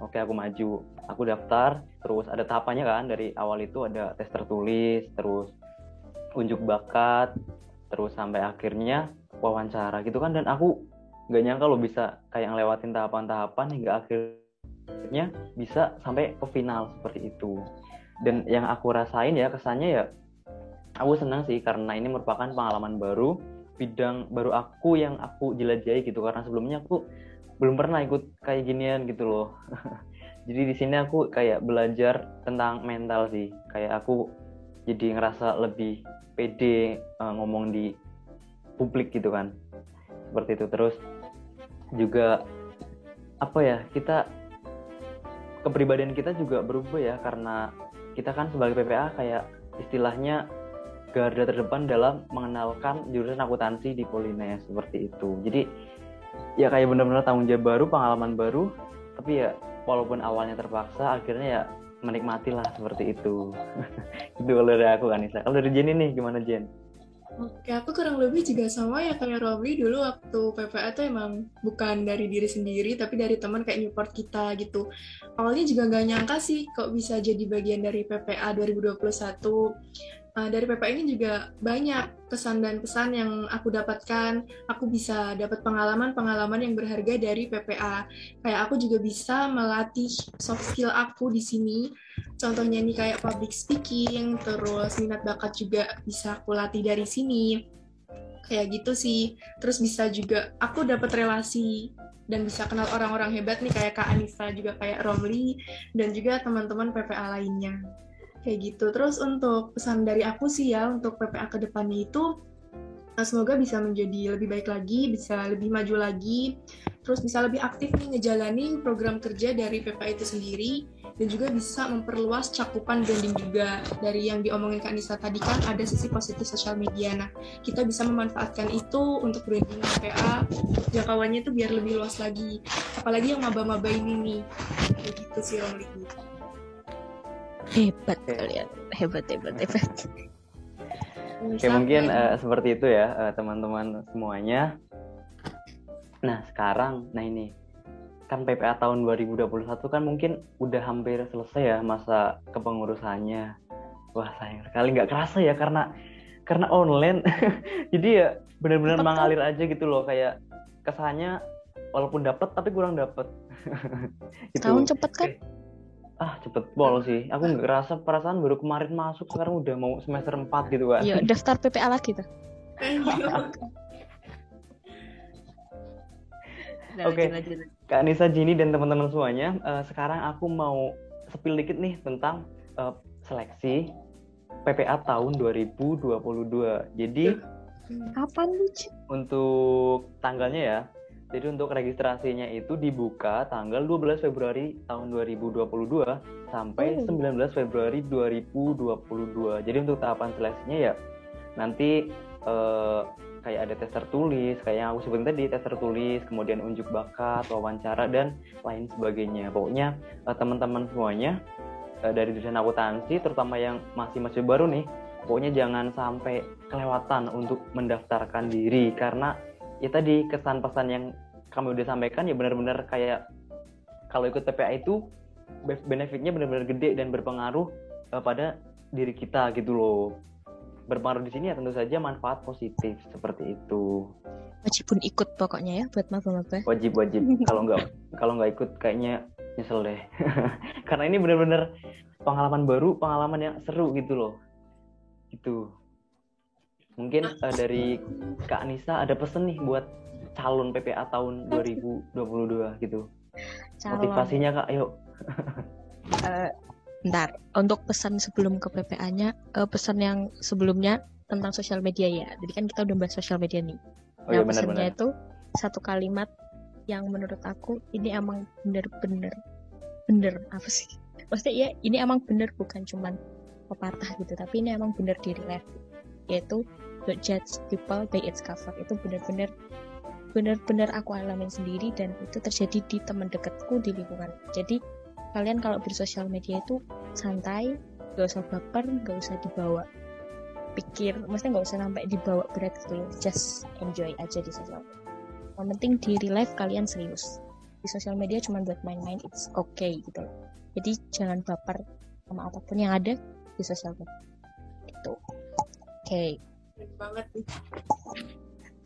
Oke aku maju, aku daftar, terus ada tahapannya kan dari awal itu ada tes tertulis, terus unjuk bakat, terus sampai akhirnya wawancara gitu kan dan aku nggak nyangka lo bisa kayak ngelewatin tahapan-tahapan hingga akhirnya bisa sampai ke final seperti itu. Dan yang aku rasain ya kesannya ya aku senang sih karena ini merupakan pengalaman baru bidang baru aku yang aku jelajahi gitu. Karena sebelumnya aku belum pernah ikut kayak ginian gitu loh. Jadi di sini aku kayak belajar tentang mental sih. Kayak aku jadi ngerasa lebih pede uh, ngomong di publik gitu kan. Seperti itu. Terus juga apa ya kita kepribadian kita juga berubah ya. Karena kita kan sebagai PPA kayak istilahnya garda terdepan dalam mengenalkan jurusan akuntansi di Polines seperti itu. Jadi ya kayak benar-benar tanggung jawab baru pengalaman baru tapi ya walaupun awalnya terpaksa akhirnya ya menikmatilah seperti itu. Itu kalau dari aku Anissa. Kalau dari Jenny nih gimana Jen? Oke, aku kurang lebih juga sama ya kayak Robby dulu waktu PPA tuh emang bukan dari diri sendiri, tapi dari teman kayak Newport kita gitu. Awalnya juga nggak nyangka sih kok bisa jadi bagian dari PPA 2021 uh, dari PPA ini juga banyak kesan dan pesan yang aku dapatkan. Aku bisa dapat pengalaman-pengalaman yang berharga dari PPA. Kayak aku juga bisa melatih soft skill aku di sini. Contohnya nih kayak public speaking, terus minat bakat juga bisa aku latih dari sini. Kayak gitu sih. Terus bisa juga aku dapat relasi dan bisa kenal orang-orang hebat nih kayak Kak Anissa juga kayak Romli dan juga teman-teman PPA lainnya kayak gitu. Terus untuk pesan dari aku sih ya untuk PPA ke depannya itu eh, semoga bisa menjadi lebih baik lagi bisa lebih maju lagi. Terus bisa lebih aktif nih ngejalani program kerja dari PPA itu sendiri. Dan juga bisa memperluas cakupan branding juga. Dari yang diomongin Kak Nisa tadi kan ada sisi positif sosial media. Nah kita bisa memanfaatkan itu untuk branding PPA jangkauannya itu biar lebih luas lagi. Apalagi yang maba-maba ini nih. Kayak gitu sih Romli hebat okay. kalian hebat hebat hebat Oke mungkin uh, seperti itu ya uh, teman-teman semuanya. Nah sekarang, nah ini kan PPA tahun 2021 kan mungkin udah hampir selesai ya masa kepengurusannya. Wah sayang sekali nggak kerasa ya karena karena online. Jadi ya benar-benar mengalir aja gitu loh kayak kesannya walaupun dapat tapi kurang dapat. gitu. Tahun cepet kan? Ah cepet bol sih aku nggak ngerasa perasaan baru kemarin masuk sekarang udah mau semester 4 gitu kan iya daftar PPA lagi tuh Oke, okay. Kak Nisa, Jini dan teman-teman semuanya, uh, sekarang aku mau sepil dikit nih tentang uh, seleksi PPA tahun 2022. Jadi kapan nih? Untuk tanggalnya ya, jadi untuk registrasinya itu dibuka tanggal 12 Februari tahun 2022 sampai oh. 19 Februari 2022. Jadi untuk tahapan seleksinya ya nanti eh, kayak ada tes tertulis kayak yang aku sebutin tadi tes tertulis kemudian unjuk bakat wawancara dan lain sebagainya pokoknya uh, teman-teman semuanya uh, dari jurusan akuntansi terutama yang masih masih baru nih pokoknya jangan sampai kelewatan untuk mendaftarkan diri karena ya tadi kesan pesan yang kami udah sampaikan ya benar-benar kayak kalau ikut PPA itu benefitnya benar-benar gede dan berpengaruh uh, pada diri kita gitu loh. Berpengaruh di sini ya tentu saja manfaat positif seperti itu. Wajib pun ikut pokoknya ya buat maba-maba wajib wajib. Kalau nggak kalau nggak ikut kayaknya nyesel deh. Karena ini benar-benar pengalaman baru pengalaman yang seru gitu loh. Gitu mungkin uh, dari Kak Anissa ada pesan nih buat calon PPA tahun 2022 gitu calon. motivasinya Kak ayo uh, Bentar, untuk pesan sebelum ke PPA-nya, uh, pesan yang sebelumnya tentang sosial media ya. Jadi kan kita udah bahas sosial media nih. Oh, nah, iya, pesannya itu satu kalimat yang menurut aku ini emang bener-bener bener apa sih? Maksudnya ya ini emang bener bukan cuman pepatah gitu, tapi ini emang bener di real Yaitu don't judge people by its cover. Itu bener-bener bener-bener aku alamin sendiri dan itu terjadi di teman dekatku di lingkungan. Jadi kalian kalau bersosial media itu santai gak usah baper gak usah dibawa pikir maksudnya gak usah sampai dibawa berat gitu just enjoy aja di sosial yang penting di real life kalian serius di sosial media cuma buat main-main it's okay gitu loh jadi jangan baper sama apa pun yang ada di sosial media itu oke okay. Banget nih.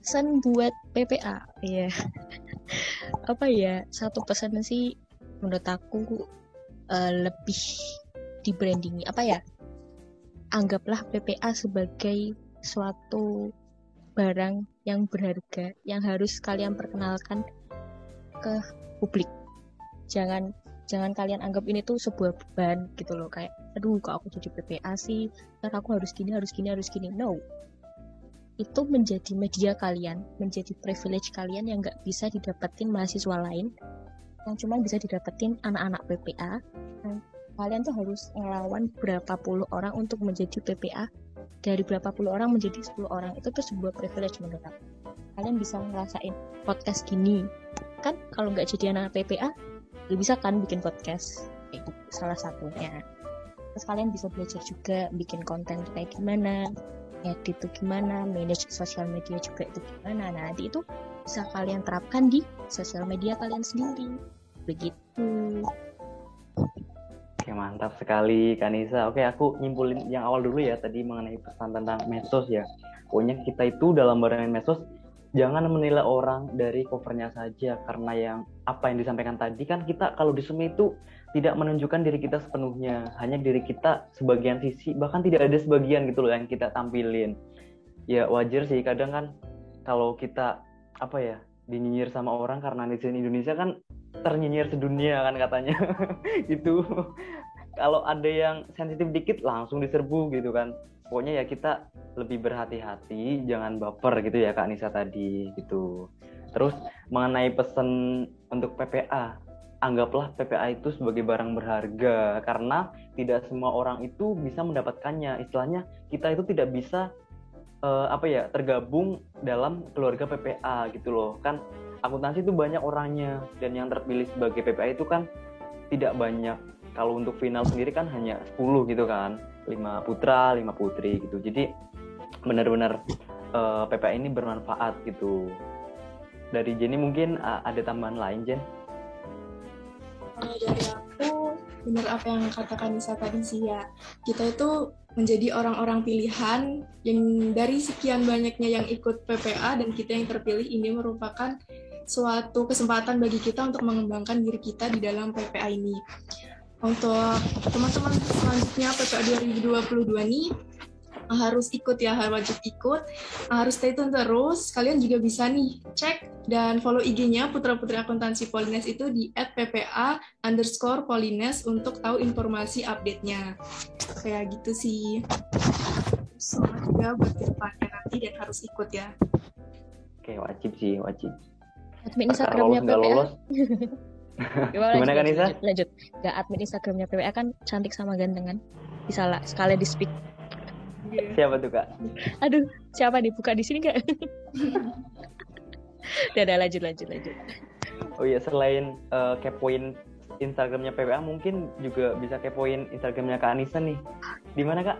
Pesan buat PPA ya apa ya? Satu pesan sih menurut aku uh, lebih di branding apa ya? Anggaplah PPA sebagai suatu barang yang berharga yang harus kalian perkenalkan ke publik. Jangan jangan kalian anggap ini tuh sebuah beban gitu loh. Kayak aduh kok aku jadi PPA sih? Ntar aku harus gini harus gini harus gini. No itu menjadi media kalian menjadi privilege kalian yang nggak bisa didapetin mahasiswa lain yang cuma bisa didapetin anak-anak PPA nah, kalian tuh harus ngelawan berapa puluh orang untuk menjadi PPA dari berapa puluh orang menjadi 10 orang itu tuh sebuah privilege menurut aku. Kalian bisa ngerasain podcast gini. Kan kalau nggak jadi anak PPA gak bisa kan bikin podcast? Kayak gitu salah satunya. Terus kalian bisa belajar juga bikin konten kayak gimana edit itu gimana manage sosial media juga itu gimana nah nanti itu bisa kalian terapkan di sosial media kalian sendiri begitu Oke mantap sekali Kanisa. Oke aku nyimpulin yang awal dulu ya tadi mengenai pesan tentang medsos ya. Pokoknya kita itu dalam bermain medsos jangan menilai orang dari covernya saja karena yang apa yang disampaikan tadi kan kita kalau di semi itu tidak menunjukkan diri kita sepenuhnya. Hanya diri kita sebagian sisi bahkan tidak ada sebagian gitu loh yang kita tampilin. Ya wajar sih. Kadang kan kalau kita apa ya dinyinyir sama orang karena netizen Indonesia kan ternyinyir sedunia kan katanya. Itu kalau ada yang sensitif dikit langsung diserbu gitu kan pokoknya ya kita lebih berhati-hati jangan baper gitu ya Kak Nisa tadi gitu. Terus mengenai pesan untuk PPA anggaplah PPA itu sebagai barang berharga karena tidak semua orang itu bisa mendapatkannya. Istilahnya kita itu tidak bisa uh, apa ya tergabung dalam keluarga PPA gitu loh. Kan akuntansi itu banyak orangnya dan yang terpilih sebagai PPA itu kan tidak banyak. Kalau untuk final sendiri kan hanya 10 gitu kan lima putra lima putri gitu jadi benar-benar uh, eh, PPA ini bermanfaat gitu dari Jenny mungkin uh, ada tambahan lain Jen? dari aku benar apa yang katakan Nisa tadi sih ya kita itu menjadi orang-orang pilihan yang dari sekian banyaknya yang ikut PPA dan kita yang terpilih ini merupakan suatu kesempatan bagi kita untuk mengembangkan diri kita di dalam PPA ini. Untuk teman-teman selanjutnya PPA 2022 nih harus ikut ya, harus wajib ikut, harus stay tune terus. Kalian juga bisa nih cek dan follow IG-nya Putra Putri Akuntansi Polines itu di @ppa underscore Polines untuk tahu informasi update-nya. Kayak gitu sih. Semangat juga buat ke depannya nanti dan harus ikut ya. Oke, wajib sih, wajib. Admin Instagramnya PPA. Lolos. Gimana, Gimana kan Nisa? Lanjut, lanjut. Gak admin Instagramnya PPA kan cantik sama ganteng kan? Bisa lah, sekali di speak Siapa tuh kak? Aduh, siapa nih? Buka di sini nggak? udah, udah, lanjut, lanjut, lanjut. Oh iya, selain uh, kepoin Instagramnya PWA, mungkin juga bisa kepoin Instagramnya Kak Anissa nih. Di mana kak?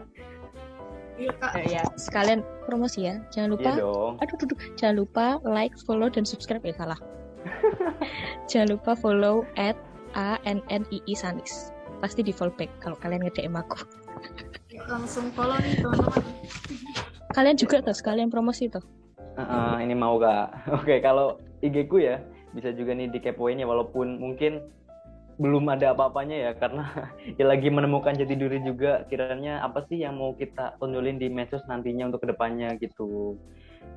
Iya kak. Uh, ya, sekalian promosi ya. Jangan lupa. Iya dong. Aduh, aduh, jangan lupa like, follow, dan subscribe ya salah. jangan lupa follow at a n n i i sanis. Pasti di follow back kalau kalian nge-DM aku. Langsung follow nih teman-teman. Kalian juga tuh sekalian promosi tuh. Uh, uh, ini mau kak. Oke, kalau IG ku ya bisa juga nih dikepoin ya walaupun mungkin belum ada apa-apanya ya karena ya lagi menemukan jati diri juga kiranya apa sih yang mau kita tonjolin di medsos nantinya untuk ke depannya gitu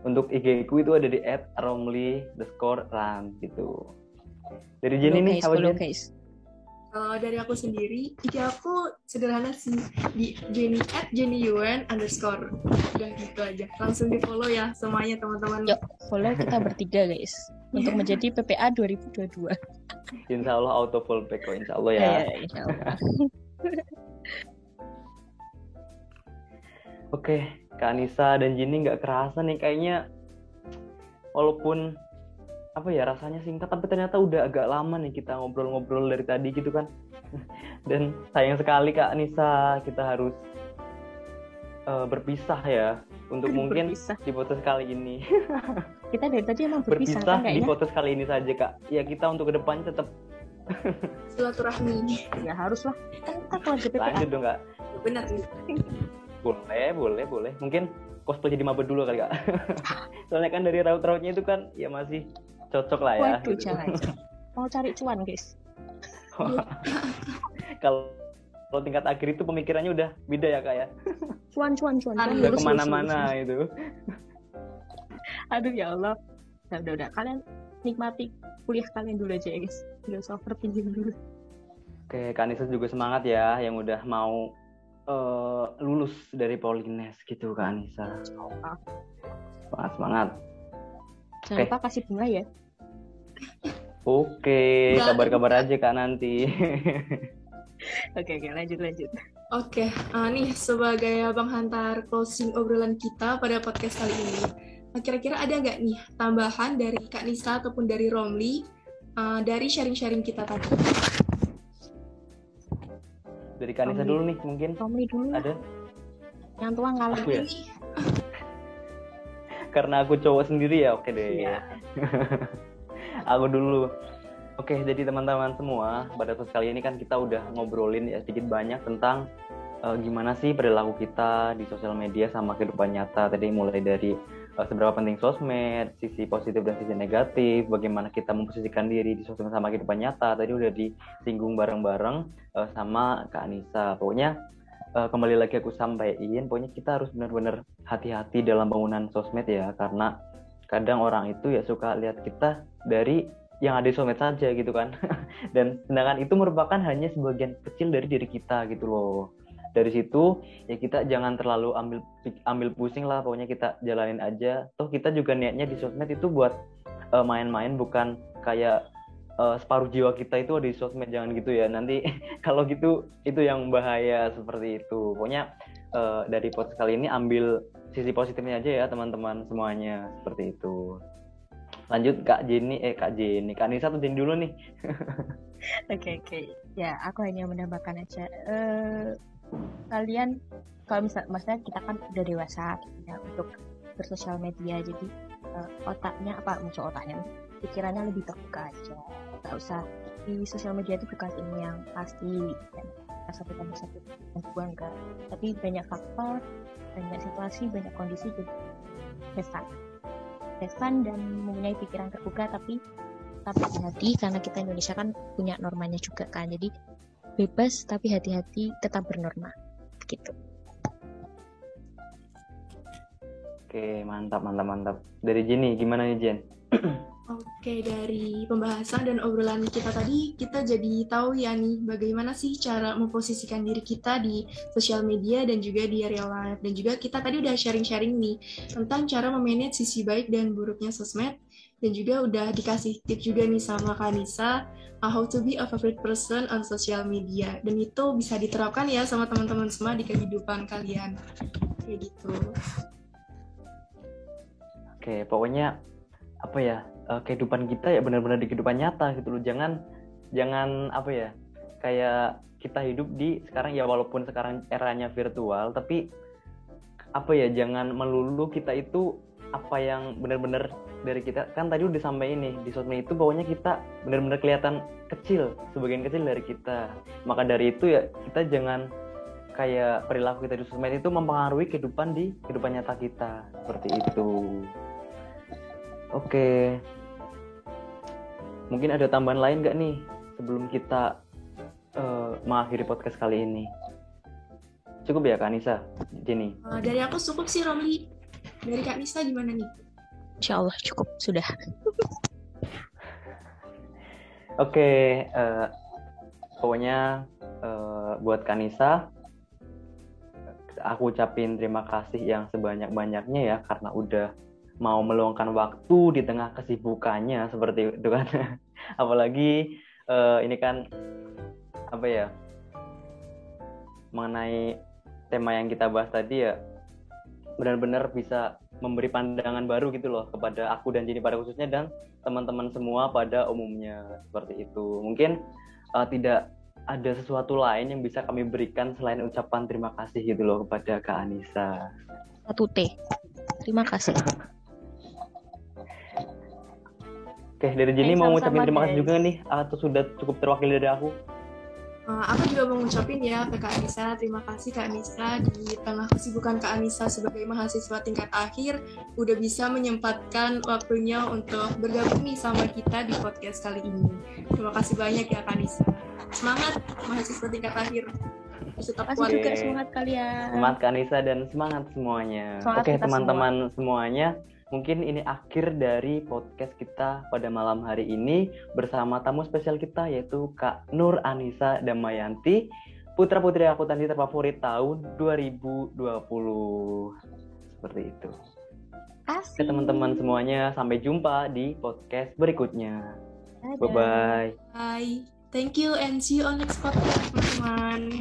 untuk IG ku itu ada di @romli the score run gitu dari Jenny nih apa Jenny? Kalau dari aku sendiri, IG aku sederhana sih di Jenny at Jenny Yuan underscore. Udah gitu aja. Langsung di follow ya semuanya teman-teman. Yuk, follow kita bertiga guys untuk iya. menjadi PPA 2022. Insya Allah auto full back kok, insya Allah ya. ya, insya Allah. Oke, Kak Anissa dan Jenny nggak kerasa nih kayaknya. Walaupun apa ya rasanya singkat tapi ternyata udah agak lama nih kita ngobrol-ngobrol dari tadi gitu kan. Dan sayang sekali Kak Anissa kita harus uh, berpisah ya untuk mungkin berpisah. di podcast kali ini. Kita dari tadi emang berpisah, berpisah kan, di podcast kali ini saja Kak. Ya kita untuk ke depannya tetap. Silaturahmi. Ya harus lah kan kita PPA lanjut dong Kak. Benar boleh boleh boleh. Mungkin cosplay jadi mabet dulu kali kak. Soalnya kan dari raut-rautnya itu kan ya masih cocok lah ya waduh gitu. jangan mau cari cuan guys. Kalau kalau tingkat akhir itu pemikirannya udah beda ya kak ya? Cuan cuan cuan, cuan. udah ke mana-mana itu aduh ya Allah. Nah, udah udah. Kalian nikmati kuliah kalian dulu aja ya guys. Nggak usah overthinking dulu. Oke, Kak Anissa juga semangat ya yang udah mau uh, lulus dari Polines gitu Kak Anissa. Semangat, semangat. Jangan lupa kasih bunga ya. Oke, kabar-kabar aja Kak nanti. oke, oke, lanjut, lanjut. Oke, uh, nih sebagai abang hantar closing obrolan kita pada podcast kali ini. Nah, kira-kira ada nggak nih tambahan dari Kak Nisa ataupun dari Romli uh, dari sharing-sharing kita tadi? Dari Kanisa dulu nih mungkin. Tommy dulu. Ada? Yang tua ngalah. Aku ya? Karena aku cowok sendiri ya, oke deh. Iya. aku dulu. Oke, jadi teman-teman semua, pada saat kali ini kan kita udah ngobrolin ya sedikit banyak tentang uh, gimana sih perilaku kita di sosial media sama kehidupan nyata. Tadi mulai dari seberapa penting sosmed, sisi positif dan sisi negatif, bagaimana kita memposisikan diri di sosmed sama kehidupan nyata. Tadi udah disinggung bareng-bareng uh, sama Kak Anissa. Pokoknya uh, kembali lagi aku sampaikan, pokoknya kita harus benar-benar hati-hati dalam bangunan sosmed ya, karena kadang orang itu ya suka lihat kita dari yang ada di sosmed saja gitu kan. Dan sedangkan itu merupakan hanya sebagian kecil dari diri kita gitu loh dari situ ya kita jangan terlalu ambil ambil pusing lah pokoknya kita jalanin aja. Toh kita juga niatnya di sosmed itu buat uh, main-main bukan kayak uh, separuh jiwa kita itu di sosmed jangan gitu ya. Nanti kalau gitu itu yang bahaya seperti itu. Pokoknya uh, dari podcast kali ini ambil sisi positifnya aja ya teman-teman semuanya. Seperti itu. Lanjut kak Jenny eh kak Jenny kak Nisa tuh dulu nih. Oke oke. Okay. ya aku hanya menambahkan aja. Uh, kalian kalau misal maksudnya kita kan udah dewasa gitu ya untuk bersosial media jadi uh, otaknya apa muncul otaknya pikirannya lebih terbuka aja. Nggak usah di sosial media itu bukan ini yang pasti dan satu tambah satu dua enggak. Tapi banyak faktor banyak situasi banyak kondisi jadi pesan pesan dan mempunyai pikiran terbuka tapi tapi hati karena kita Indonesia kan punya normanya juga kan. Jadi bebas tapi hati-hati tetap bernorma gitu oke mantap mantap mantap dari Jenny gimana nih Jen Oke, dari pembahasan dan obrolan kita tadi, kita jadi tahu ya nih bagaimana sih cara memposisikan diri kita di sosial media dan juga di real life. Dan juga kita tadi udah sharing-sharing nih tentang cara memanage sisi baik dan buruknya sosmed. Dan juga udah dikasih tips juga nih sama Kanisa uh, how to be a favorite person on social media. Dan itu bisa diterapkan ya sama teman-teman semua di kehidupan kalian. kayak gitu. Oke, pokoknya apa ya uh, kehidupan kita ya benar-benar di kehidupan nyata gitu loh. Jangan jangan apa ya kayak kita hidup di sekarang ya walaupun sekarang eranya virtual tapi apa ya jangan melulu kita itu apa yang benar-benar dari kita. Kan tadi udah sampai ini di sosmed itu pokoknya kita benar-benar kelihatan kecil sebagian kecil dari kita. Maka dari itu ya kita jangan kayak perilaku kita di sosmed itu mempengaruhi kehidupan di kehidupan nyata kita. Seperti itu. Oke. Mungkin ada tambahan lain nggak nih sebelum kita uh, mengakhiri podcast kali ini? Cukup ya Kak Nisa Jenny Uh, dari aku cukup sih Romli. Dari Kak Nisa gimana nih? Insya Allah cukup sudah. Oke, eh, pokoknya eh, buat Kanisa, aku ucapin terima kasih yang sebanyak-banyaknya ya karena udah mau meluangkan waktu di tengah kesibukannya seperti itu kan. Apalagi eh, ini kan apa ya mengenai tema yang kita bahas tadi ya benar-benar bisa memberi pandangan baru gitu loh kepada aku dan Jenny pada khususnya dan teman-teman semua pada umumnya seperti itu. Mungkin uh, tidak ada sesuatu lain yang bisa kami berikan selain ucapan terima kasih gitu loh kepada Kak Anissa. Satu T. Terima kasih. Oke, dari Jenny Eh, mau ngucapin terima kasih juga nih atau sudah cukup terwakili dari aku? Uh, aku juga mau ngucapin ya ke Kak Anissa, terima kasih Kak Anissa di tengah kesibukan Kak Anissa sebagai mahasiswa tingkat akhir udah bisa menyempatkan waktunya untuk bergabung nih sama kita di podcast kali ini. Terima kasih banyak ya Kak Anissa. Semangat mahasiswa tingkat akhir. Tetap Kasih kuat. juga semangat kalian. Semangat Kak Anissa dan semangat semuanya. Semangat Oke, teman-teman semuanya, mungkin ini akhir dari podcast kita pada malam hari ini bersama tamu spesial kita yaitu Kak Nur Anissa Damayanti, putra putri akuntansi terfavorit tahun 2020. Seperti itu. Kasih. Oke, teman-teman semuanya, sampai jumpa di podcast berikutnya. Dadah. Bye bye. Bye. Thank you and see you on next podcast teman-teman.